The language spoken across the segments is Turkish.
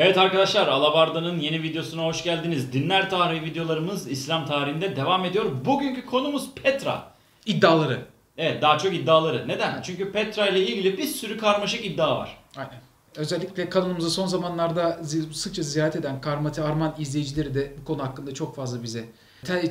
Evet arkadaşlar Alabarda'nın yeni videosuna hoş geldiniz. Dinler tarihi videolarımız İslam tarihinde devam ediyor. Bugünkü konumuz Petra. İddiaları. Evet daha çok iddiaları. Neden? Çünkü Petra ile ilgili bir sürü karmaşık iddia var. Aynen. Özellikle kanalımızı son zamanlarda sıkça ziyaret eden Karmati Arman izleyicileri de bu konu hakkında çok fazla bize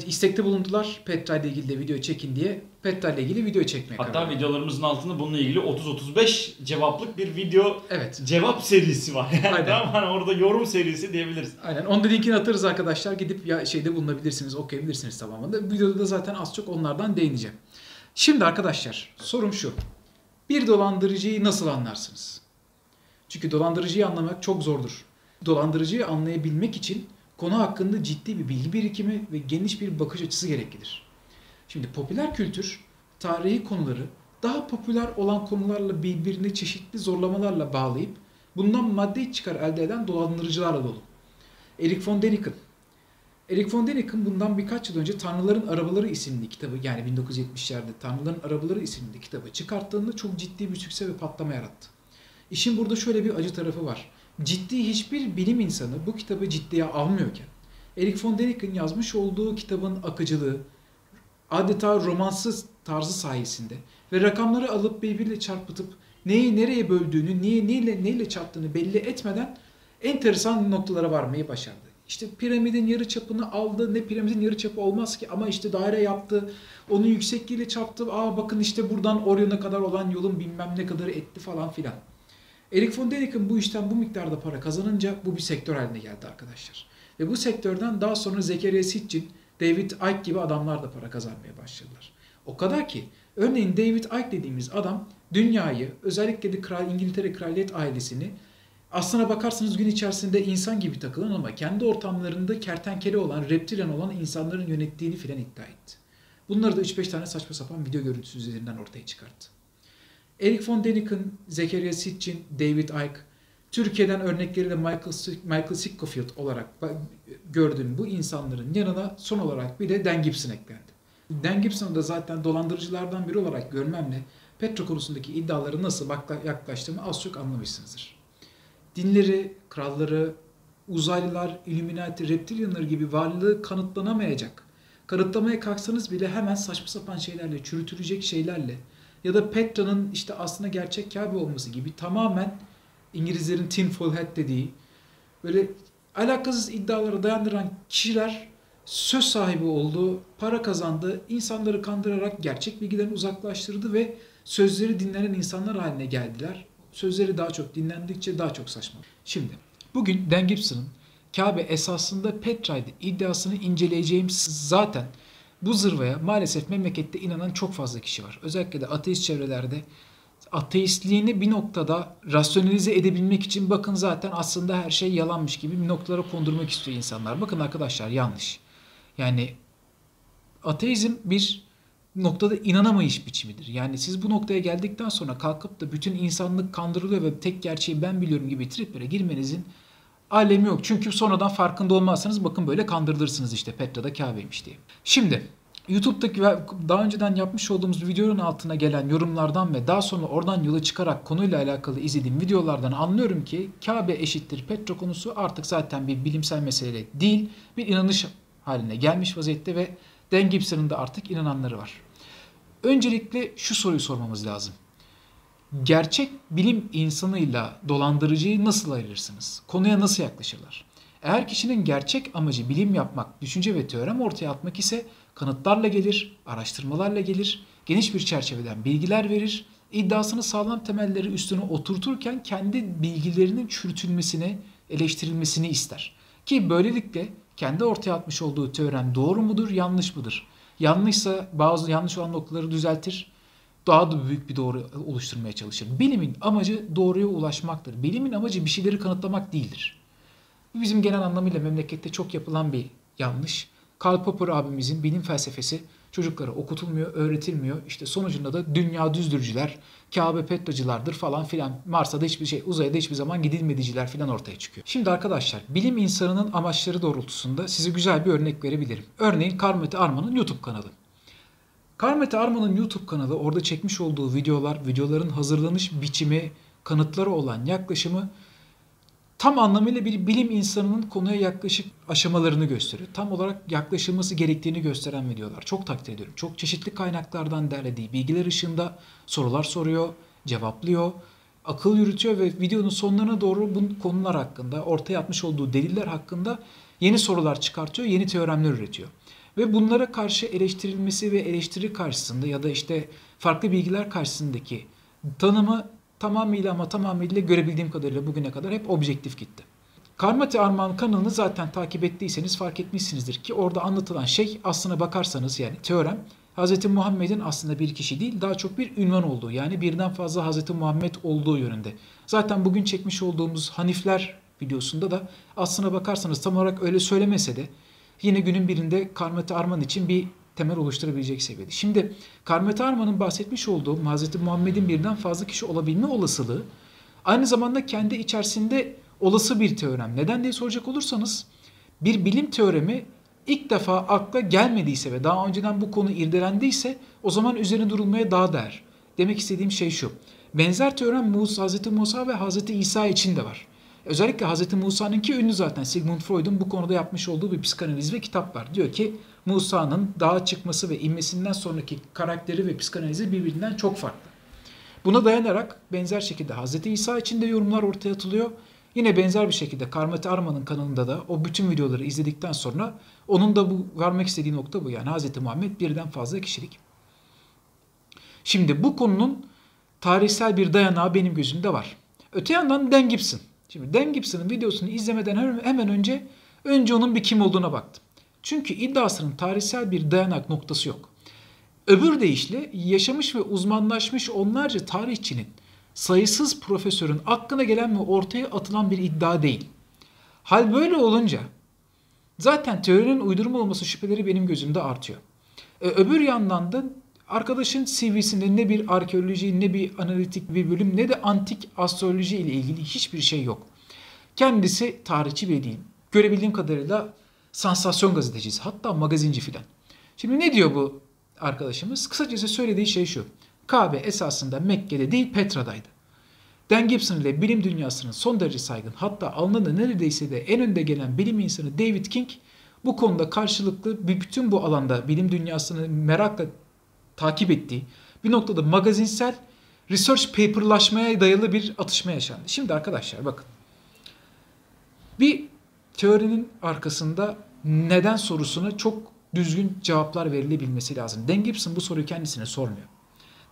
istekte bulundular. Petra ile ilgili de video çekin diye. Petra ile ilgili video çekmeye karar Hatta verdik. videolarımızın altında bununla ilgili 30-35 cevaplık bir video Evet. cevap serisi var. Yani Aynen. tamam hani orada yorum serisi diyebiliriz. Aynen. Onun da linkini atarız arkadaşlar. Gidip ya şeyde bulunabilirsiniz, okuyabilirsiniz tamamında. Videoda da zaten az çok onlardan değineceğim. Şimdi arkadaşlar sorum şu. Bir dolandırıcıyı nasıl anlarsınız? Çünkü dolandırıcıyı anlamak çok zordur. Dolandırıcıyı anlayabilmek için konu hakkında ciddi bir bilgi birikimi ve geniş bir bakış açısı gereklidir. Şimdi popüler kültür tarihi konuları daha popüler olan konularla birbirini çeşitli zorlamalarla bağlayıp bundan maddi çıkar elde eden dolandırıcılarla dolu. Erik von Däniken. Erik von Däniken bundan birkaç yıl önce Tanrıların Arabaları isimli kitabı yani 1970'lerde Tanrıların Arabaları isimli kitabı çıkarttığında çok ciddi bir sükse ve patlama yarattı. İşin burada şöyle bir acı tarafı var. Ciddi hiçbir bilim insanı bu kitabı ciddiye almıyorken Erik von Däniken yazmış olduğu kitabın akıcılığı adeta romansız tarzı sayesinde ve rakamları alıp birbiriyle çarpıtıp neyi nereye böldüğünü, niye neyle neyle çarptığını belli etmeden enteresan noktalara varmayı başardı. İşte piramidin yarı çapını aldı. Ne piramidin yarı çapı olmaz ki ama işte daire yaptı. Onun yüksekliğiyle çarptı. Aa bakın işte buradan Orion'a kadar olan yolun bilmem ne kadarı etti falan filan. Erik von Däniken bu işten bu miktarda para kazanınca bu bir sektör haline geldi arkadaşlar. Ve bu sektörden daha sonra Zekeriya Sitchin, David Icke gibi adamlar da para kazanmaya başladılar. O kadar ki örneğin David Icke dediğimiz adam dünyayı özellikle de Kral İngiltere kraliyet ailesini aslına bakarsanız gün içerisinde insan gibi takılan ama kendi ortamlarında kertenkele olan, reptilyan olan insanların yönettiğini filan iddia etti. Bunları da 3-5 tane saçma sapan video görüntüsü üzerinden ortaya çıkarttı. Erik von Däniken, Zekeriya Sitchin, David Icke, Türkiye'den örnekleri de Michael, Michael Sickofield olarak gördüğüm bu insanların yanına son olarak bir de Dan Gibson eklendi. Dan Gibson'ı da zaten dolandırıcılardan biri olarak görmemle Petra konusundaki iddiaları nasıl yaklaştığımı az çok anlamışsınızdır. Dinleri, kralları, uzaylılar, Illuminati, reptilyanlar gibi varlığı kanıtlanamayacak. Kanıtlamaya kalksanız bile hemen saçma sapan şeylerle, çürütülecek şeylerle ya da Petra'nın işte aslında gerçek Kabe olması gibi tamamen İngilizlerin tinfoil hat dediği böyle alakasız iddialara dayandıran kişiler söz sahibi oldu, para kazandı, insanları kandırarak gerçek bilgilerini uzaklaştırdı ve sözleri dinlenen insanlar haline geldiler. Sözleri daha çok dinlendikçe daha çok saçma. Şimdi bugün Dan Gibson'ın Kabe esasında Petra'ydı iddiasını inceleyeceğim zaten bu zırvaya maalesef memlekette inanan çok fazla kişi var. Özellikle de ateist çevrelerde ateistliğini bir noktada rasyonalize edebilmek için bakın zaten aslında her şey yalanmış gibi bir noktalara kondurmak istiyor insanlar. Bakın arkadaşlar yanlış. Yani ateizm bir noktada inanamayış biçimidir. Yani siz bu noktaya geldikten sonra kalkıp da bütün insanlık kandırılıyor ve tek gerçeği ben biliyorum gibi triplere girmenizin alemi yok. Çünkü sonradan farkında olmazsanız bakın böyle kandırılırsınız işte Petra'da Kabe'ymiş diye. Şimdi YouTube'daki ve daha önceden yapmış olduğumuz videonun altına gelen yorumlardan ve daha sonra oradan yola çıkarak konuyla alakalı izlediğim videolardan anlıyorum ki Kabe eşittir Petra konusu artık zaten bir bilimsel mesele değil, bir inanış haline gelmiş vaziyette ve Dan Gibson'ın da artık inananları var. Öncelikle şu soruyu sormamız lazım. Gerçek bilim insanıyla dolandırıcıyı nasıl ayırırsınız? Konuya nasıl yaklaşırlar? Eğer kişinin gerçek amacı bilim yapmak, düşünce ve teorem ortaya atmak ise kanıtlarla gelir, araştırmalarla gelir, geniş bir çerçeveden bilgiler verir, iddiasını sağlam temelleri üstüne oturturken kendi bilgilerinin çürütülmesini, eleştirilmesini ister. Ki böylelikle kendi ortaya atmış olduğu teorem doğru mudur, yanlış mıdır? Yanlışsa bazı yanlış olan noktaları düzeltir, daha da büyük bir doğru oluşturmaya çalışır. Bilimin amacı doğruya ulaşmaktır. Bilimin amacı bir şeyleri kanıtlamak değildir. Bu bizim genel anlamıyla memlekette çok yapılan bir yanlış. Karl Popper abimizin bilim felsefesi çocuklara okutulmuyor, öğretilmiyor. İşte sonucunda da dünya düzdürcüler, Kabe petracılardır falan filan. Mars'a da hiçbir şey, uzaya da hiçbir zaman gidilmediciler filan ortaya çıkıyor. Şimdi arkadaşlar bilim insanının amaçları doğrultusunda size güzel bir örnek verebilirim. Örneğin Karmete Arman'ın YouTube kanalı. Karmete Arman'ın YouTube kanalı orada çekmiş olduğu videolar, videoların hazırlanış biçimi, kanıtları olan yaklaşımı tam anlamıyla bir bilim insanının konuya yaklaşık aşamalarını gösteriyor. Tam olarak yaklaşılması gerektiğini gösteren videolar. Çok takdir ediyorum. Çok çeşitli kaynaklardan derlediği bilgiler ışığında sorular soruyor, cevaplıyor, akıl yürütüyor ve videonun sonlarına doğru bu konular hakkında, ortaya atmış olduğu deliller hakkında yeni sorular çıkartıyor, yeni teoremler üretiyor. Ve bunlara karşı eleştirilmesi ve eleştiri karşısında ya da işte farklı bilgiler karşısındaki tanımı tamamıyla ama tamamıyla görebildiğim kadarıyla bugüne kadar hep objektif gitti. Karmati Armağan kanalını zaten takip ettiyseniz fark etmişsinizdir ki orada anlatılan şey aslına bakarsanız yani teorem Hz. Muhammed'in aslında bir kişi değil daha çok bir ünvan olduğu yani birden fazla Hz. Muhammed olduğu yönünde. Zaten bugün çekmiş olduğumuz Hanifler videosunda da aslına bakarsanız tam olarak öyle söylemese de yine günün birinde Karmati Arman için bir temel oluşturabilecek seviyede. Şimdi Karmati Arman'ın bahsetmiş olduğu Hz. Muhammed'in birden fazla kişi olabilme olasılığı aynı zamanda kendi içerisinde olası bir teorem. Neden diye soracak olursanız bir bilim teoremi ilk defa akla gelmediyse ve daha önceden bu konu irdelendiyse o zaman üzerine durulmaya daha değer. Demek istediğim şey şu. Benzer teorem Musa, Hz. Musa ve Hz. İsa için de var. Özellikle Hz. Musa'nınki ünlü zaten Sigmund Freud'un bu konuda yapmış olduğu bir psikanaliz ve kitap var. Diyor ki Musa'nın dağa çıkması ve inmesinden sonraki karakteri ve psikanalizi birbirinden çok farklı. Buna dayanarak benzer şekilde Hz. İsa için de yorumlar ortaya atılıyor. Yine benzer bir şekilde Karmati Arman'ın kanalında da o bütün videoları izledikten sonra onun da bu vermek istediği nokta bu. Yani Hz. Muhammed birden fazla kişilik. Şimdi bu konunun tarihsel bir dayanağı benim gözümde var. Öte yandan Dan Gibson. Şimdi Dan Gibson'ın videosunu izlemeden hemen önce önce onun bir kim olduğuna baktım. Çünkü iddiasının tarihsel bir dayanak noktası yok. Öbür deyişle yaşamış ve uzmanlaşmış onlarca tarihçinin, sayısız profesörün aklına gelen ve ortaya atılan bir iddia değil. Hal böyle olunca zaten teorinin uydurma olması şüpheleri benim gözümde artıyor. Ee, öbür yandan da arkadaşın CV'sinde ne bir arkeoloji ne bir analitik bir bölüm ne de antik astroloji ile ilgili hiçbir şey yok. Kendisi tarihçi bile değil. Görebildiğim kadarıyla sansasyon gazetecisi hatta magazinci filan. Şimdi ne diyor bu arkadaşımız? Kısacası söylediği şey şu. Kabe esasında Mekke'de değil Petra'daydı. Dan Gibson ile bilim dünyasının son derece saygın hatta alnında neredeyse de en önde gelen bilim insanı David King bu konuda karşılıklı bütün bu alanda bilim dünyasını merakla takip ettiği bir noktada magazinsel research paperlaşmaya dayalı bir atışma yaşandı. Şimdi arkadaşlar bakın. Bir teorinin arkasında neden sorusuna çok düzgün cevaplar verilebilmesi lazım. Dan Gibson bu soruyu kendisine sormuyor.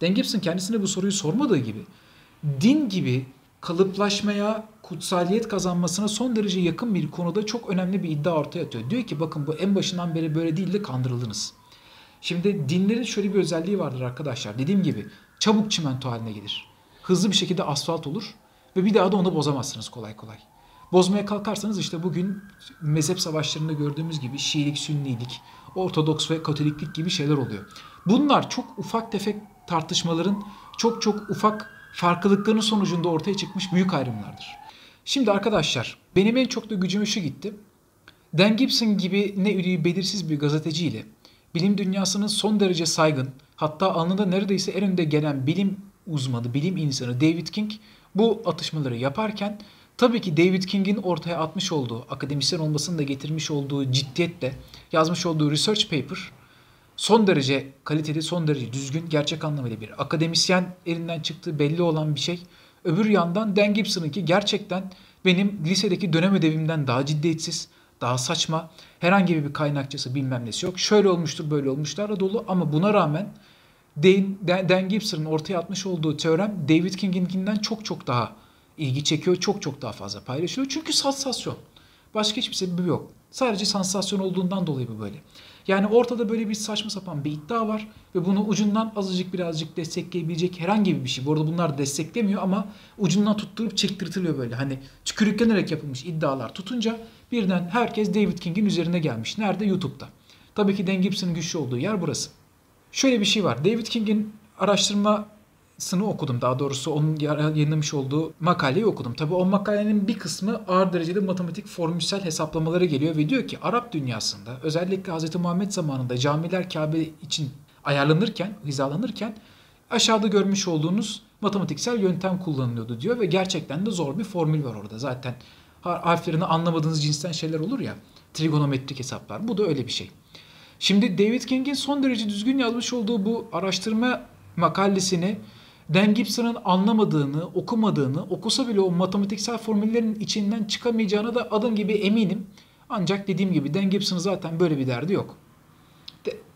Dan Gibson kendisine bu soruyu sormadığı gibi din gibi kalıplaşmaya, kutsaliyet kazanmasına son derece yakın bir konuda çok önemli bir iddia ortaya atıyor. Diyor ki bakın bu en başından beri böyle değil de kandırıldınız. Şimdi dinlerin şöyle bir özelliği vardır arkadaşlar. Dediğim gibi çabuk çimento haline gelir. Hızlı bir şekilde asfalt olur ve bir daha da onu bozamazsınız kolay kolay. Bozmaya kalkarsanız işte bugün mezhep savaşlarında gördüğümüz gibi Şiilik, Sünnilik, Ortodoks ve Katoliklik gibi şeyler oluyor. Bunlar çok ufak tefek tartışmaların çok çok ufak farklılıkların sonucunda ortaya çıkmış büyük ayrımlardır. Şimdi arkadaşlar benim en çok da gücüme şu gitti. Dan Gibson gibi ne üdüğü belirsiz bir gazeteciyle bilim dünyasının son derece saygın hatta alnında neredeyse en önde gelen bilim uzmanı, bilim insanı David King bu atışmaları yaparken Tabii ki David King'in ortaya atmış olduğu, akademisyen olmasını da getirmiş olduğu ciddiyetle yazmış olduğu research paper son derece kaliteli, son derece düzgün, gerçek anlamıyla bir akademisyen elinden çıktığı belli olan bir şey. Öbür yandan Dan Gibson'ınki gerçekten benim lisedeki dönem ödevimden daha ciddiyetsiz, daha saçma, herhangi bir kaynakçası bilmem nesi yok. Şöyle olmuştur, böyle olmuşlarla dolu ama buna rağmen Dan, Dan Gibson'ın ortaya atmış olduğu teorem David King'inkinden çok çok daha ilgi çekiyor. Çok çok daha fazla paylaşılıyor. Çünkü sansasyon. Başka hiçbir sebebi yok. Sadece sansasyon olduğundan dolayı bu böyle. Yani ortada böyle bir saçma sapan bir iddia var ve bunu ucundan azıcık birazcık destekleyebilecek herhangi bir şey. Bu arada bunlar desteklemiyor ama ucundan tutturup çektirtiliyor böyle. Hani tükürüklenerek yapılmış iddialar tutunca birden herkes David King'in üzerine gelmiş. Nerede? YouTube'da. Tabii ki Dan Gibson'ın güçlü olduğu yer burası. Şöyle bir şey var. David King'in araştırma sını okudum. Daha doğrusu onun yayınlamış olduğu makaleyi okudum. Tabi o makalenin bir kısmı ağır derecede matematik formülsel hesaplamaları geliyor ve diyor ki Arap dünyasında özellikle Hz. Muhammed zamanında camiler Kabe için ayarlanırken, hizalanırken aşağıda görmüş olduğunuz matematiksel yöntem kullanılıyordu diyor ve gerçekten de zor bir formül var orada. Zaten harflerini anlamadığınız cinsten şeyler olur ya. Trigonometrik hesaplar. Bu da öyle bir şey. Şimdi David King'in son derece düzgün yazmış olduğu bu araştırma makalesini Dan Gibson'ın anlamadığını, okumadığını, okusa bile o matematiksel formüllerin içinden çıkamayacağına da adım gibi eminim. Ancak dediğim gibi Dan Gibson'ın zaten böyle bir derdi yok.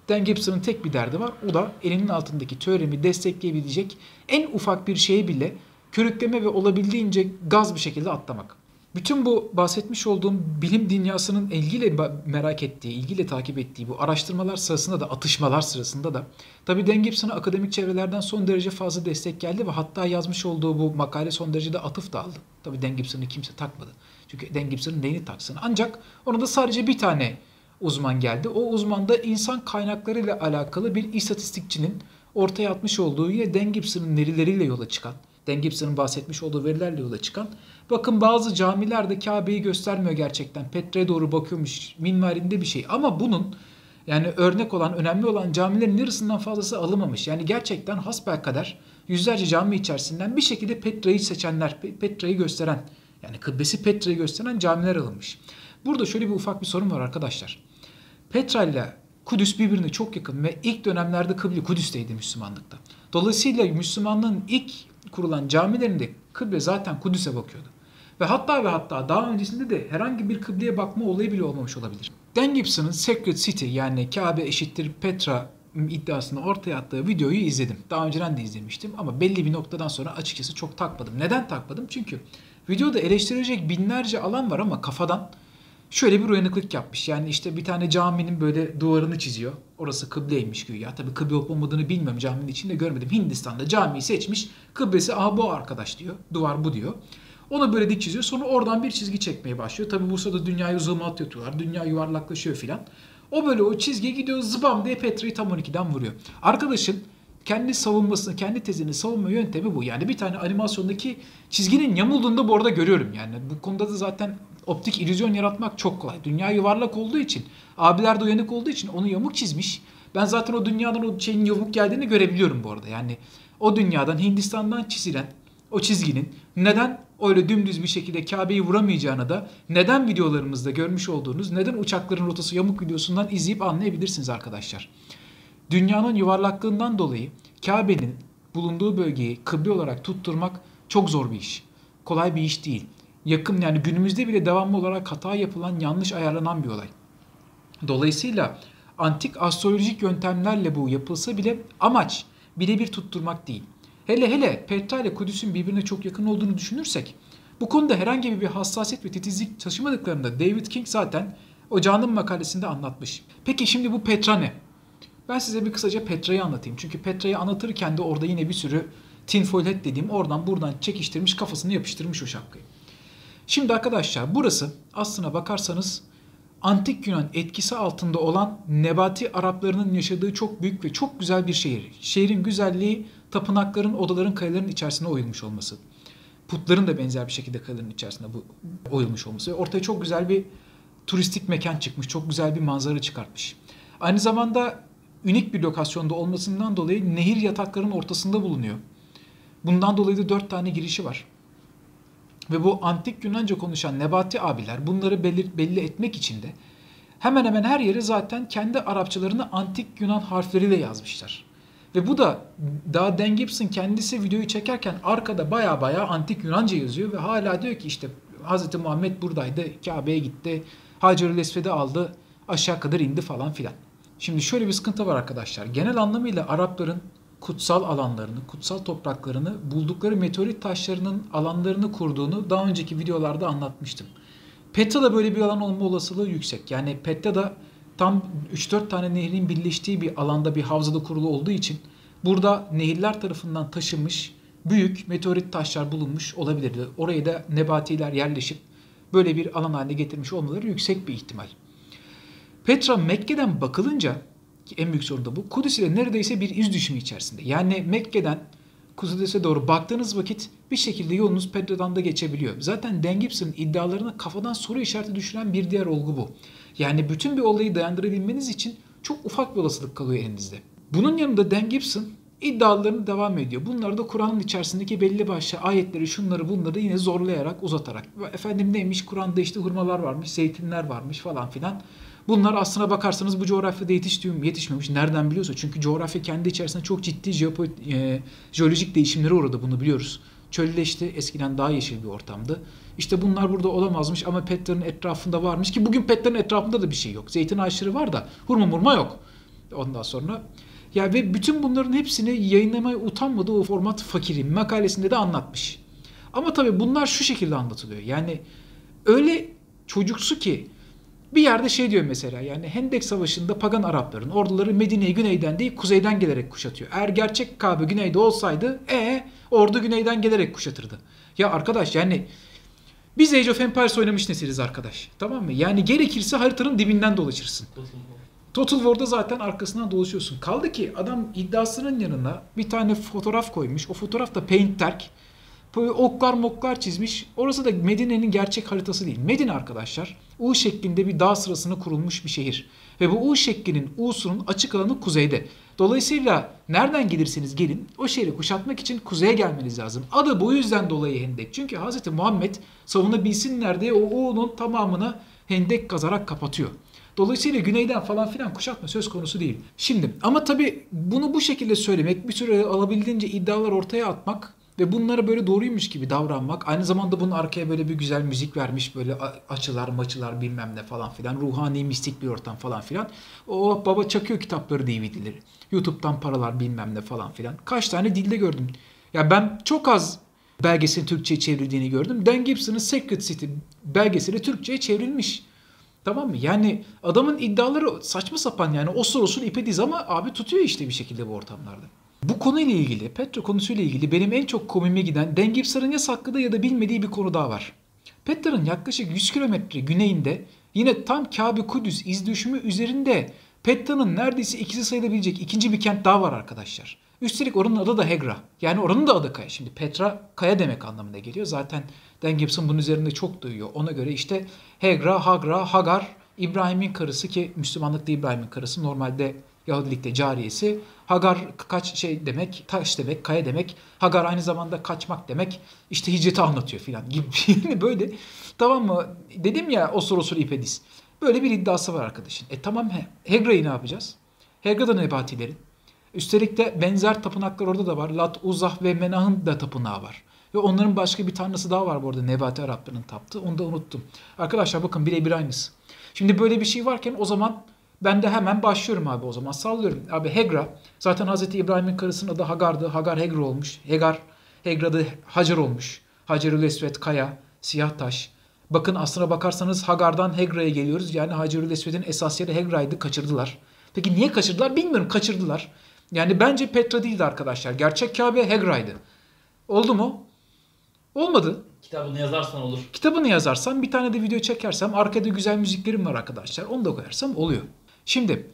Dan Gibson'ın tek bir derdi var. O da elinin altındaki teoremi destekleyebilecek en ufak bir şeyi bile körükleme ve olabildiğince gaz bir şekilde atlamak. Bütün bu bahsetmiş olduğum bilim dünyasının ilgiyle merak ettiği, ilgiyle takip ettiği bu araştırmalar sırasında da, atışmalar sırasında da tabii Dan Gibson'a akademik çevrelerden son derece fazla destek geldi ve hatta yazmış olduğu bu makale son derece de atıf da aldı. Tabii Dan Gibson'ı kimse takmadı. Çünkü Dan Gibson'ın neyini taksın? Ancak ona da sadece bir tane uzman geldi. O uzman da insan kaynakları ile alakalı bir istatistikçinin ortaya atmış olduğu yine Dan Gibson'ın verileriyle yola çıkan, Dan Gibson'ın bahsetmiş olduğu verilerle yola çıkan bakın bazı camilerde Kabe'yi göstermiyor gerçekten. Petre'ye doğru bakıyormuş minvalinde bir şey. Ama bunun yani örnek olan, önemli olan camilerin yarısından fazlası alınmamış. Yani gerçekten hasbelkader yüzlerce cami içerisinden bir şekilde Petra'yı seçenler, Pe- Petra'yı gösteren yani kıblesi Petra'yı gösteren camiler alınmış. Burada şöyle bir ufak bir sorun var arkadaşlar. Petra ile Kudüs birbirine çok yakın ve ilk dönemlerde kıble Kudüs'teydi Müslümanlıkta. Dolayısıyla Müslümanlığın ilk kurulan camilerinde kıble zaten Kudüs'e bakıyordu. Ve hatta ve hatta daha öncesinde de herhangi bir kıbleye bakma olayı bile olmamış olabilir. Dan Gibson'ın Sacred City yani Kabe eşittir Petra iddiasını ortaya attığı videoyu izledim. Daha önceden de izlemiştim ama belli bir noktadan sonra açıkçası çok takmadım. Neden takmadım? Çünkü videoda eleştirecek binlerce alan var ama kafadan şöyle bir uyanıklık yapmış. Yani işte bir tane caminin böyle duvarını çiziyor. Orası kıbleymiş güya. Tabii kıble olup olmadığını bilmiyorum. Caminin içinde görmedim. Hindistan'da camiyi seçmiş. Kıblesi aha bu arkadaş diyor. Duvar bu diyor. Onu böyle dik çiziyor. Sonra oradan bir çizgi çekmeye başlıyor. Tabii bu sırada dünyayı zoom out yapıyorlar. Dünya yuvarlaklaşıyor filan. O böyle o çizgiye gidiyor zıbam diye Petra'yı tam 12'den vuruyor. Arkadaşın kendi savunmasını, kendi tezini savunma yöntemi bu. Yani bir tane animasyondaki çizginin yamulduğunu da bu arada görüyorum. Yani bu konuda da zaten optik illüzyon yaratmak çok kolay. Dünya yuvarlak olduğu için, abiler de uyanık olduğu için onu yamuk çizmiş. Ben zaten o dünyadan o şeyin yamuk geldiğini görebiliyorum bu arada. Yani o dünyadan, Hindistan'dan çizilen o çizginin neden öyle dümdüz bir şekilde Kabe'yi vuramayacağını da neden videolarımızda görmüş olduğunuz neden uçakların rotası yamuk videosundan izleyip anlayabilirsiniz arkadaşlar. Dünyanın yuvarlaklığından dolayı Kabe'nin bulunduğu bölgeyi kıble olarak tutturmak çok zor bir iş. Kolay bir iş değil. Yakın yani günümüzde bile devamlı olarak hata yapılan, yanlış ayarlanan bir olay. Dolayısıyla antik astrolojik yöntemlerle bu yapılsa bile amaç birebir tutturmak değil. Hele hele Petra ile Kudüs'ün birbirine çok yakın olduğunu düşünürsek bu konuda herhangi bir hassasiyet ve titizlik taşımadıklarında David King zaten o canım makalesinde anlatmış. Peki şimdi bu Petra ne? Ben size bir kısaca Petra'yı anlatayım. Çünkü Petra'yı anlatırken de orada yine bir sürü tinfoil hat dediğim oradan buradan çekiştirmiş kafasını yapıştırmış o şapkayı. Şimdi arkadaşlar burası aslına bakarsanız antik Yunan etkisi altında olan Nebati Araplarının yaşadığı çok büyük ve çok güzel bir şehir. Şehrin güzelliği tapınakların, odaların, kayaların içerisine oyulmuş olması. Putların da benzer bir şekilde kayaların içerisinde bu oyulmuş olması. Ortaya çok güzel bir turistik mekan çıkmış. Çok güzel bir manzara çıkartmış. Aynı zamanda unik bir lokasyonda olmasından dolayı nehir yataklarının ortasında bulunuyor. Bundan dolayı da dört tane girişi var. Ve bu antik Yunanca konuşan Nebati abiler bunları belli, belli etmek için de hemen hemen her yere zaten kendi Arapçalarını antik Yunan harfleriyle yazmışlar. Ve bu da daha Dan Gibson kendisi videoyu çekerken arkada baya baya antik Yunanca yazıyor ve hala diyor ki işte Hz. Muhammed buradaydı, Kabe'ye gitti, Hacer-ül Esved'i aldı, aşağı kadar indi falan filan. Şimdi şöyle bir sıkıntı var arkadaşlar. Genel anlamıyla Arapların kutsal alanlarını, kutsal topraklarını buldukları meteorit taşlarının alanlarını kurduğunu daha önceki videolarda anlatmıştım. Petra'da böyle bir alan olma olasılığı yüksek. Yani Petra'da tam 3-4 tane nehrin birleştiği bir alanda bir havzada kurulu olduğu için burada nehirler tarafından taşınmış büyük meteorit taşlar bulunmuş olabilirdi. Oraya da nebatiler yerleşip böyle bir alan haline getirmiş olmaları yüksek bir ihtimal. Petra Mekke'den bakılınca ki en büyük sorun da bu. Kudüs ile neredeyse bir iz düşümü içerisinde. Yani Mekke'den Kudüs'e doğru baktığınız vakit bir şekilde yolunuz Petra'dan da geçebiliyor. Zaten Dan Gibson iddialarına kafadan soru işareti düşüren bir diğer olgu bu. Yani bütün bir olayı dayandırabilmeniz için çok ufak bir olasılık kalıyor elinizde. Bunun yanında Dan Gibson iddialarını devam ediyor. Bunları da Kur'an'ın içerisindeki belli başlı ayetleri, şunları bunları yine zorlayarak, uzatarak. Efendim neymiş? Kur'an'da işte hurmalar varmış, zeytinler varmış falan filan. Bunlar aslına bakarsanız bu coğrafyada yetişmiyor, yetişmemiş. Nereden biliyorsa? Çünkü coğrafya kendi içerisinde çok ciddi jeopo, e, jeolojik değişimlere uğradı. Bunu biliyoruz. Çölleşti. Eskiden daha yeşil bir ortamdı. İşte bunlar burada olamazmış ama Petra'nın etrafında varmış ki bugün Petra'nın etrafında da bir şey yok. Zeytin ağaçları var da hurma murma yok. Ondan sonra ya ve bütün bunların hepsini yayınlamaya utanmadığı o format fakirin makalesinde de anlatmış. Ama tabii bunlar şu şekilde anlatılıyor. Yani öyle çocuksu ki bir yerde şey diyor mesela yani Hendek Savaşı'nda pagan Arapların orduları Medine'yi güneyden değil kuzeyden gelerek kuşatıyor. Eğer gerçek Kabe güneyde olsaydı e ordu güneyden gelerek kuşatırdı. Ya arkadaş yani biz Age of Empires oynamış nesiliz arkadaş. Tamam mı? Yani gerekirse haritanın dibinden dolaşırsın. Total War'da zaten arkasından dolaşıyorsun. Kaldı ki adam iddiasının yanına bir tane fotoğraf koymuş. O fotoğraf da Paint Terk. Böyle oklar moklar çizmiş. Orası da Medine'nin gerçek haritası değil. Medine arkadaşlar U şeklinde bir dağ sırasına kurulmuş bir şehir. Ve bu U şeklinin U'sunun açık alanı kuzeyde. Dolayısıyla nereden gelirseniz gelin o şehri kuşatmak için kuzeye gelmeniz lazım. Adı bu yüzden dolayı Hendek. Çünkü Hz. Muhammed savunabilsinler diye o U'nun tamamını Hendek kazarak kapatıyor. Dolayısıyla güneyden falan filan kuşatma söz konusu değil. Şimdi ama tabii bunu bu şekilde söylemek, bir süre alabildiğince iddialar ortaya atmak ve bunlara böyle doğruymuş gibi davranmak. Aynı zamanda bunun arkaya böyle bir güzel müzik vermiş. Böyle açılar maçılar bilmem ne falan filan. Ruhani mistik bir ortam falan filan. O baba çakıyor kitapları DVD'leri. YouTube'dan paralar bilmem ne falan filan. Kaç tane dilde gördüm. Ya ben çok az belgeselin Türkçe'ye çevrildiğini gördüm. Dan Gibson'ın Secret City belgeseli Türkçe'ye çevrilmiş. Tamam mı? Yani adamın iddiaları saçma sapan yani osur osur ipe diz ama abi tutuyor işte bir şekilde bu ortamlarda. Bu konuyla ilgili, Petra konusuyla ilgili benim en çok komime giden Dan Gibson'ın ya sakladığı ya da bilmediği bir konu daha var. Petra'nın yaklaşık 100 kilometre güneyinde yine tam Kabe Kudüs iz düşümü üzerinde Petra'nın neredeyse ikisi sayılabilecek ikinci bir kent daha var arkadaşlar. Üstelik oranın adı da Hegra. Yani oranın da adı Kaya. Şimdi Petra Kaya demek anlamına geliyor. Zaten Dan Gibson bunun üzerinde çok duyuyor. Ona göre işte Hegra, Hagra, Hagar, İbrahim'in karısı ki Müslümanlıkta İbrahim'in karısı normalde Yahudilikte cariyesi. Hagar kaç şey demek, taş demek, kaya demek. Hagar aynı zamanda kaçmak demek. İşte hicreti anlatıyor filan gibi. böyle tamam mı? Dedim ya osur osur ipedis. Böyle bir iddiası var arkadaşın. E tamam Hegra'yı ne yapacağız? Hegra da nebatilerin. Üstelik de benzer tapınaklar orada da var. Lat, Uzah ve Menah'ın da tapınağı var. Ve onların başka bir tanrısı daha var bu arada Nebati Arapların taptığı. Onu da unuttum. Arkadaşlar bakın birebir aynısı. Şimdi böyle bir şey varken o zaman ben de hemen başlıyorum abi o zaman. Sallıyorum. Abi Hegra zaten Hz. İbrahim'in karısının adı Hagar'dı. Hagar Hegra olmuş. Hegar Hegra'da Hacer olmuş. Hacerül Esvet Kaya, siyah taş. Bakın aslına bakarsanız Hagar'dan Hegra'ya geliyoruz. Yani Hacerül Esved'in esas yeri Hegra'ydı. Kaçırdılar. Peki niye kaçırdılar bilmiyorum. Kaçırdılar. Yani bence Petra değildi arkadaşlar. Gerçek Kabe Hegra'ydı. Oldu mu? Olmadı. Kitabını yazarsan olur. Kitabını yazarsam bir tane de video çekersem arkada güzel müziklerim var arkadaşlar. Onu da koyarsam oluyor. Şimdi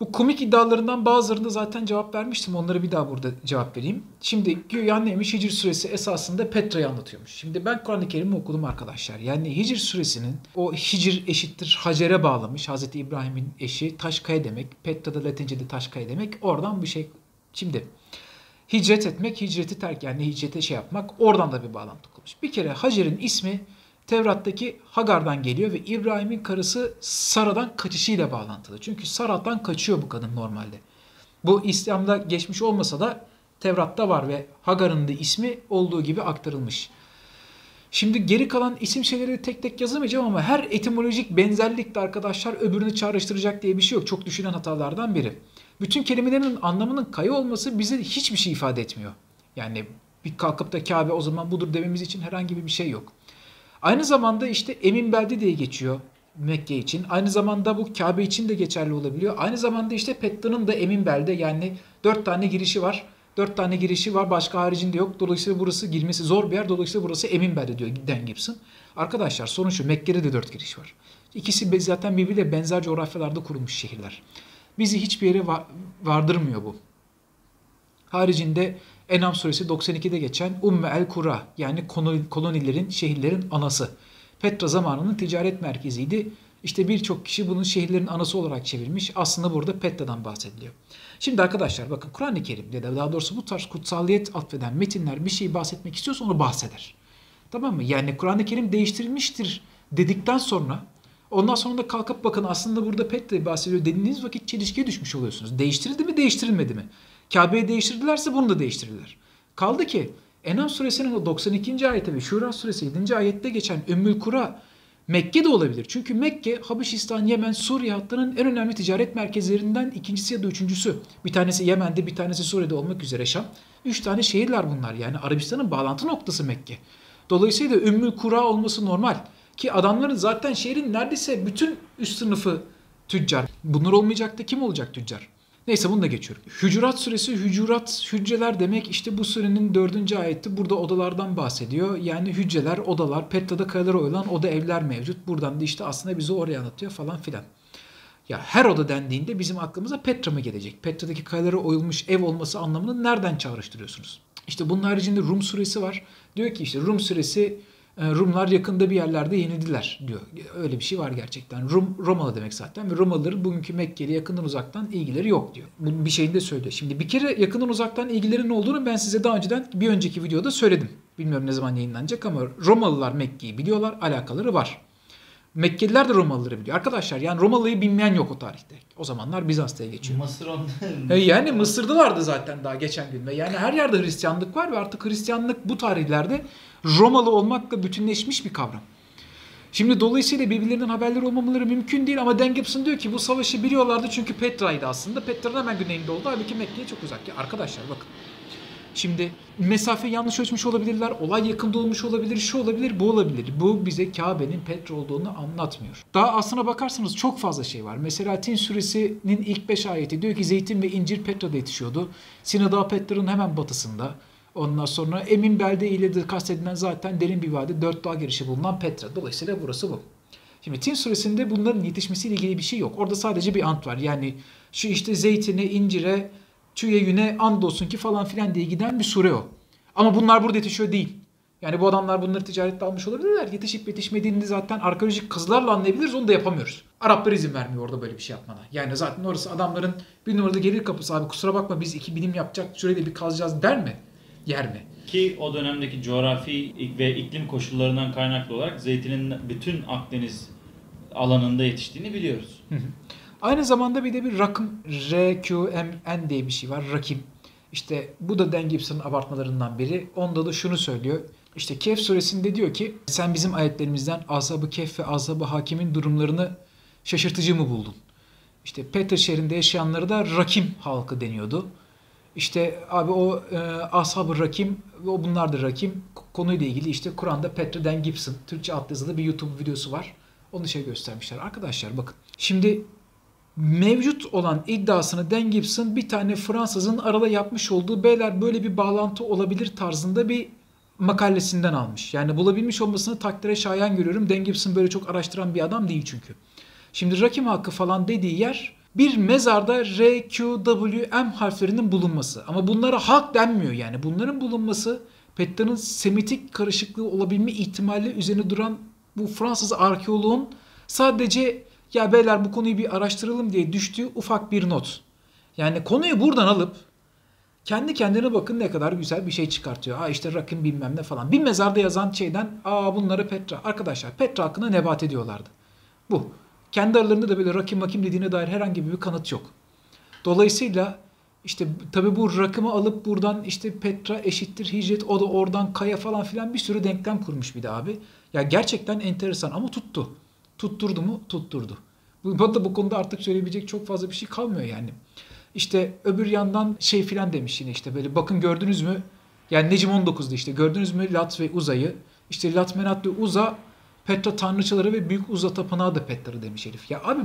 bu komik iddialarından bazılarında zaten cevap vermiştim. Onları bir daha burada cevap vereyim. Şimdi güya neymiş? Hicr suresi esasında Petra'yı anlatıyormuş. Şimdi ben Kur'an-ı Kerim'i okudum arkadaşlar. Yani Hicr suresinin o Hicr eşittir Hacer'e bağlamış. Hazreti İbrahim'in eşi Taşkaya demek. Petra'da Latince'de Taşkaya demek. Oradan bir şey. Şimdi hicret etmek, hicreti terk yani hicrete şey yapmak oradan da bir bağlantı kurmuş. Bir kere Hacer'in ismi Tevrat'taki Hagar'dan geliyor ve İbrahim'in karısı Sara'dan kaçışıyla bağlantılı. Çünkü Sara'dan kaçıyor bu kadın normalde. Bu İslam'da geçmiş olmasa da Tevrat'ta var ve Hagar'ın da ismi olduğu gibi aktarılmış. Şimdi geri kalan isim şeyleri tek tek yazamayacağım ama her etimolojik benzerlik de arkadaşlar öbürünü çağrıştıracak diye bir şey yok. Çok düşünen hatalardan biri. Bütün kelimelerin anlamının kayı olması bize hiçbir şey ifade etmiyor. Yani bir kalkıp da Kabe o zaman budur dememiz için herhangi bir şey yok. Aynı zamanda işte Emin Belde diye geçiyor Mekke için. Aynı zamanda bu Kabe için de geçerli olabiliyor. Aynı zamanda işte Petta'nın da Emin Belde yani dört tane girişi var. Dört tane girişi var başka haricinde yok. Dolayısıyla burası girmesi zor bir yer. Dolayısıyla burası Emin Belde diyor Dan Gibson. Arkadaşlar sorun şu Mekke'de de dört giriş var. İkisi zaten birbiriyle benzer coğrafyalarda kurulmuş şehirler. Bizi hiçbir yere vardırmıyor bu. Haricinde Enam suresi 92'de geçen Umme el Kura yani kolonilerin, şehirlerin anası. Petra zamanının ticaret merkeziydi. İşte birçok kişi bunun şehirlerin anası olarak çevirmiş. Aslında burada Petra'dan bahsediliyor. Şimdi arkadaşlar bakın Kur'an-ı Kerim'de de daha doğrusu bu tarz kutsalliyet atfeden metinler bir şey bahsetmek istiyorsa onu bahseder. Tamam mı? Yani Kur'an-ı Kerim değiştirilmiştir dedikten sonra ondan sonra da kalkıp bakın aslında burada Petra bahsediyor dediğiniz vakit çelişkiye düşmüş oluyorsunuz. Değiştirildi mi değiştirilmedi mi? Kabe'yi değiştirdilerse bunu da değiştirirler. Kaldı ki Enam suresinin o 92. ayeti ve Şura suresi 7. ayette geçen Ümmül Kura Mekke de olabilir. Çünkü Mekke, Habeşistan, Yemen, Suriye hattının en önemli ticaret merkezlerinden ikincisi ya da üçüncüsü. Bir tanesi Yemen'de, bir tanesi Suriye'de olmak üzere Şam. Üç tane şehirler bunlar. Yani Arabistan'ın bağlantı noktası Mekke. Dolayısıyla Ümmül Kura olması normal. Ki adamların zaten şehrin neredeyse bütün üst sınıfı tüccar. Bunlar olmayacak da kim olacak tüccar? Neyse bunu da geçiyorum. Hücurat suresi hücurat hücreler demek işte bu surenin dördüncü ayeti burada odalardan bahsediyor. Yani hücreler, odalar, Petra'da kayalara oyulan oda evler mevcut. Buradan da işte aslında bizi oraya anlatıyor falan filan. Ya her oda dendiğinde bizim aklımıza Petra mı gelecek? Petra'daki kayalara oyulmuş ev olması anlamını nereden çağrıştırıyorsunuz? İşte bunun haricinde Rum suresi var. Diyor ki işte Rum suresi Rumlar yakında bir yerlerde yenildiler diyor. Öyle bir şey var gerçekten. Rum Romalı demek zaten ve Romalıların bugünkü Mekke'li yakından uzaktan ilgileri yok diyor. Bu bir şeyini de söylüyor. Şimdi bir kere yakından uzaktan ilgilerinin olduğunu ben size daha önceden bir önceki videoda söyledim. Bilmiyorum ne zaman yayınlanacak ama Romalılar Mekke'yi biliyorlar, alakaları var. Mekkeliler de Romalıları biliyor. Arkadaşlar yani Romalı'yı bilmeyen yok o tarihte. O zamanlar Bizans'ta geçiyor. Mısır ondan. E yani Mısır'dalardı zaten daha geçen gün ve yani her yerde Hristiyanlık var ve artık Hristiyanlık bu tarihlerde Romalı olmakla bütünleşmiş bir kavram. Şimdi dolayısıyla birbirlerinden haberleri olmamaları mümkün değil ama Dan Gibson diyor ki bu savaşı biliyorlardı çünkü Petra'ydı aslında. Petra'nın hemen güneyinde oldu. Halbuki Mekke'ye çok uzak. Ya arkadaşlar bakın. Şimdi mesafe yanlış ölçmüş olabilirler, olay yakında olmuş olabilir, şu olabilir, bu olabilir. Bu bize Kabe'nin Petra olduğunu anlatmıyor. Daha aslına bakarsanız çok fazla şey var. Mesela Tin suresinin ilk 5 ayeti diyor ki zeytin ve incir Petra'da yetişiyordu. Sinada Petra'nın hemen batısında. Ondan sonra Emin Belde ile de kastedilen zaten derin bir vadi, dört dağ girişi bulunan Petra. Dolayısıyla burası bu. Şimdi Tin suresinde bunların yetişmesiyle ilgili bir şey yok. Orada sadece bir ant var. Yani şu işte zeytine, incire, tüye yüne andolsun ki falan filan diye giden bir sure o. Ama bunlar burada yetişiyor değil. Yani bu adamlar bunları ticarette almış olabilirler. Yetişip yetişmediğini zaten arkeolojik kazılarla anlayabiliriz. Onu da yapamıyoruz. Araplar izin vermiyor orada böyle bir şey yapmana. Yani zaten orası adamların bir numarada gelir kapısı abi kusura bakma biz iki bilim yapacak süreyle bir kazacağız der mi? Yer mi? Ki o dönemdeki coğrafi ve iklim koşullarından kaynaklı olarak zeytinin bütün Akdeniz alanında yetiştiğini biliyoruz. Aynı zamanda bir de bir rakım RQMN diye bir şey var. Rakim. İşte bu da Dan Gibson'ın abartmalarından biri. Onda da şunu söylüyor. İşte Kehf suresinde diyor ki sen bizim ayetlerimizden Azab-ı Kehf ve Azab-ı Hakim'in durumlarını şaşırtıcı mı buldun? İşte Petra şehrinde yaşayanlara da Rakim halkı deniyordu. İşte abi o e, Ashab-ı Rakim ve o bunlar da Rakim konuyla ilgili işte Kur'an'da Petra Dan Gibson Türkçe alt yazılı bir YouTube videosu var. Onu şey göstermişler. Arkadaşlar bakın. Şimdi mevcut olan iddiasını Dan Gibson bir tane Fransızın arada yapmış olduğu beyler böyle bir bağlantı olabilir tarzında bir makalesinden almış. Yani bulabilmiş olmasını takdire şayan görüyorum. Dan Gibson böyle çok araştıran bir adam değil çünkü. Şimdi Rakim hakkı falan dediği yer bir mezarda R, Q, W, M harflerinin bulunması. Ama bunlara halk denmiyor yani. Bunların bulunması Petra'nın Semitik karışıklığı olabilme ihtimali üzerine duran bu Fransız arkeoloğun sadece ya beyler bu konuyu bir araştıralım diye düştüğü ufak bir not. Yani konuyu buradan alıp kendi kendine bakın ne kadar güzel bir şey çıkartıyor. Aa işte rakım bilmem ne falan. Bir mezarda yazan şeyden aa bunları Petra. Arkadaşlar Petra hakkında nebat ediyorlardı. Bu. Kendi aralarında da böyle rakim makim dediğine dair herhangi bir kanıt yok. Dolayısıyla işte tabi bu rakımı alıp buradan işte Petra eşittir hicret o da oradan kaya falan filan bir sürü denklem kurmuş bir de abi. Ya gerçekten enteresan ama tuttu. Tutturdu mu? Tutturdu. Bu, da bu konuda artık söyleyebilecek çok fazla bir şey kalmıyor yani. İşte öbür yandan şey filan demiş yine işte böyle bakın gördünüz mü? Yani Necim 19'da işte gördünüz mü Lat ve Uza'yı? İşte Lat, Menat ve Uza Petra tanrıçaları ve büyük Uza tapınağı da Petra'ı demiş herif. Ya abi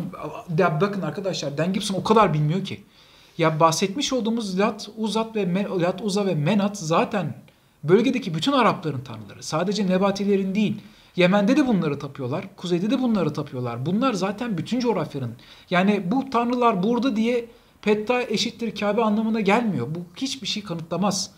ya bakın arkadaşlar Dan Gibson o kadar bilmiyor ki. Ya bahsetmiş olduğumuz Lat, Uzat ve Men, Lat, Uza ve Menat zaten bölgedeki bütün Arapların tanrıları. Sadece Nebatilerin değil. Yemen'de de bunları tapıyorlar. Kuzeyde de bunları tapıyorlar. Bunlar zaten bütün coğrafyanın. Yani bu tanrılar burada diye Petra eşittir Kabe anlamına gelmiyor. Bu hiçbir şey kanıtlamaz.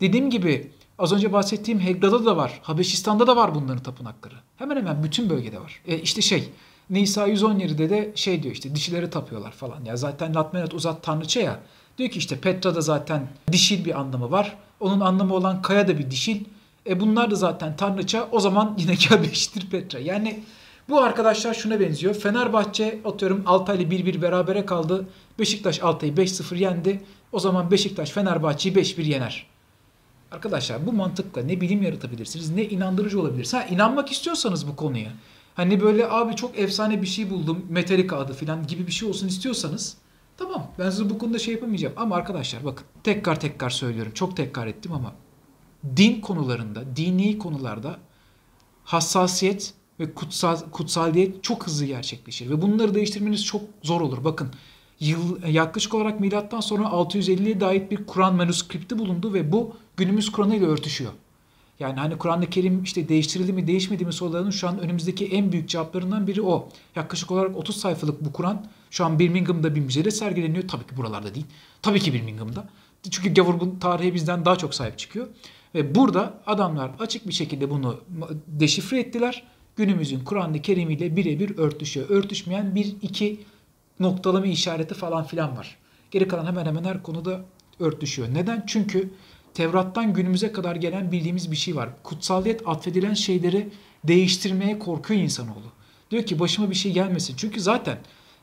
Dediğim gibi az önce bahsettiğim Hegda'da da var. Habeşistan'da da var bunların tapınakları. Hemen hemen bütün bölgede var. E işte şey Nisa 117'de de şey diyor işte dişileri tapıyorlar falan. Ya zaten Latmenat uzat tanrıça ya. Diyor ki işte Petra da zaten dişil bir anlamı var. Onun anlamı olan kaya da bir dişil. E bunlar da zaten tanrıça. O zaman yine Kabe eşittir Petra. Yani bu arkadaşlar şuna benziyor. Fenerbahçe atıyorum Altay'la 1-1 berabere kaldı. Beşiktaş Altay'ı 5-0 yendi. O zaman Beşiktaş Fenerbahçe'yi 5-1 yener. Arkadaşlar bu mantıkla ne bilim yaratabilirsiniz ne inandırıcı olabilirsiniz. Ha inanmak istiyorsanız bu konuya. Hani böyle abi çok efsane bir şey buldum. Metallica adı falan gibi bir şey olsun istiyorsanız tamam ben size bu konuda şey yapamayacağım. Ama arkadaşlar bakın tekrar tekrar söylüyorum. Çok tekrar ettim ama din konularında, dini konularda hassasiyet ve kutsal, kutsaliyet çok hızlı gerçekleşir. Ve bunları değiştirmeniz çok zor olur. Bakın yıl, yaklaşık olarak milattan sonra 650'ye dair bir Kur'an manuskripti bulundu ve bu günümüz Kur'an'ı ile örtüşüyor. Yani hani Kur'an-ı Kerim işte değiştirildi mi değişmedi mi sorularının şu an önümüzdeki en büyük cevaplarından biri o. Yaklaşık olarak 30 sayfalık bu Kur'an şu an Birmingham'da bir müzede sergileniyor. Tabii ki buralarda değil. Tabii ki Birmingham'da. Çünkü gavur bu tarihe bizden daha çok sahip çıkıyor. Ve burada adamlar açık bir şekilde bunu deşifre ettiler. Günümüzün Kur'an-ı Kerim ile birebir örtüşüyor. Örtüşmeyen bir iki noktalama işareti falan filan var. Geri kalan hemen hemen her konuda örtüşüyor. Neden? Çünkü Tevrat'tan günümüze kadar gelen bildiğimiz bir şey var. Kutsaliyet atfedilen şeyleri değiştirmeye korkuyor insanoğlu. Diyor ki başıma bir şey gelmesin. Çünkü zaten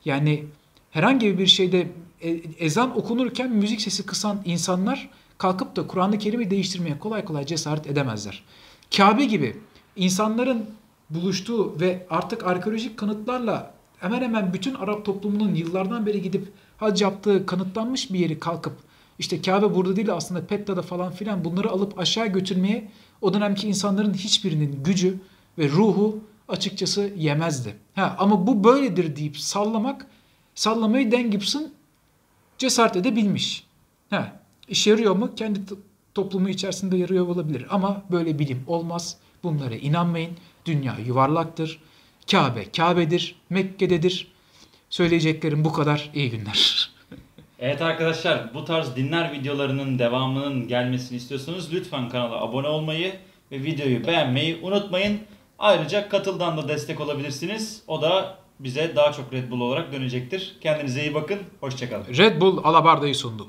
yani herhangi bir şeyde e- ezan okunurken müzik sesi kısan insanlar kalkıp da Kur'an-ı Kerim'i değiştirmeye kolay kolay cesaret edemezler. Kabe gibi insanların buluştuğu ve artık arkeolojik kanıtlarla hemen hemen bütün Arap toplumunun yıllardan beri gidip hac yaptığı kanıtlanmış bir yeri kalkıp işte Kabe burada değil aslında Petra'da falan filan bunları alıp aşağı götürmeye o dönemki insanların hiçbirinin gücü ve ruhu açıkçası yemezdi. Ha, ama bu böyledir deyip sallamak, sallamayı Dan Gibson cesaret edebilmiş. Ha, işe yarıyor mu? Kendi toplumu içerisinde yarıyor olabilir. Ama böyle bilim olmaz. Bunlara inanmayın. Dünya yuvarlaktır. Kabe Kabe'dir. Mekke'dedir. Söyleyeceklerim bu kadar. İyi günler. Evet arkadaşlar bu tarz dinler videolarının devamının gelmesini istiyorsanız lütfen kanala abone olmayı ve videoyu beğenmeyi unutmayın. Ayrıca katıldan da destek olabilirsiniz. O da bize daha çok Red Bull olarak dönecektir. Kendinize iyi bakın. Hoşçakalın. Red Bull Alabarda'yı sundu.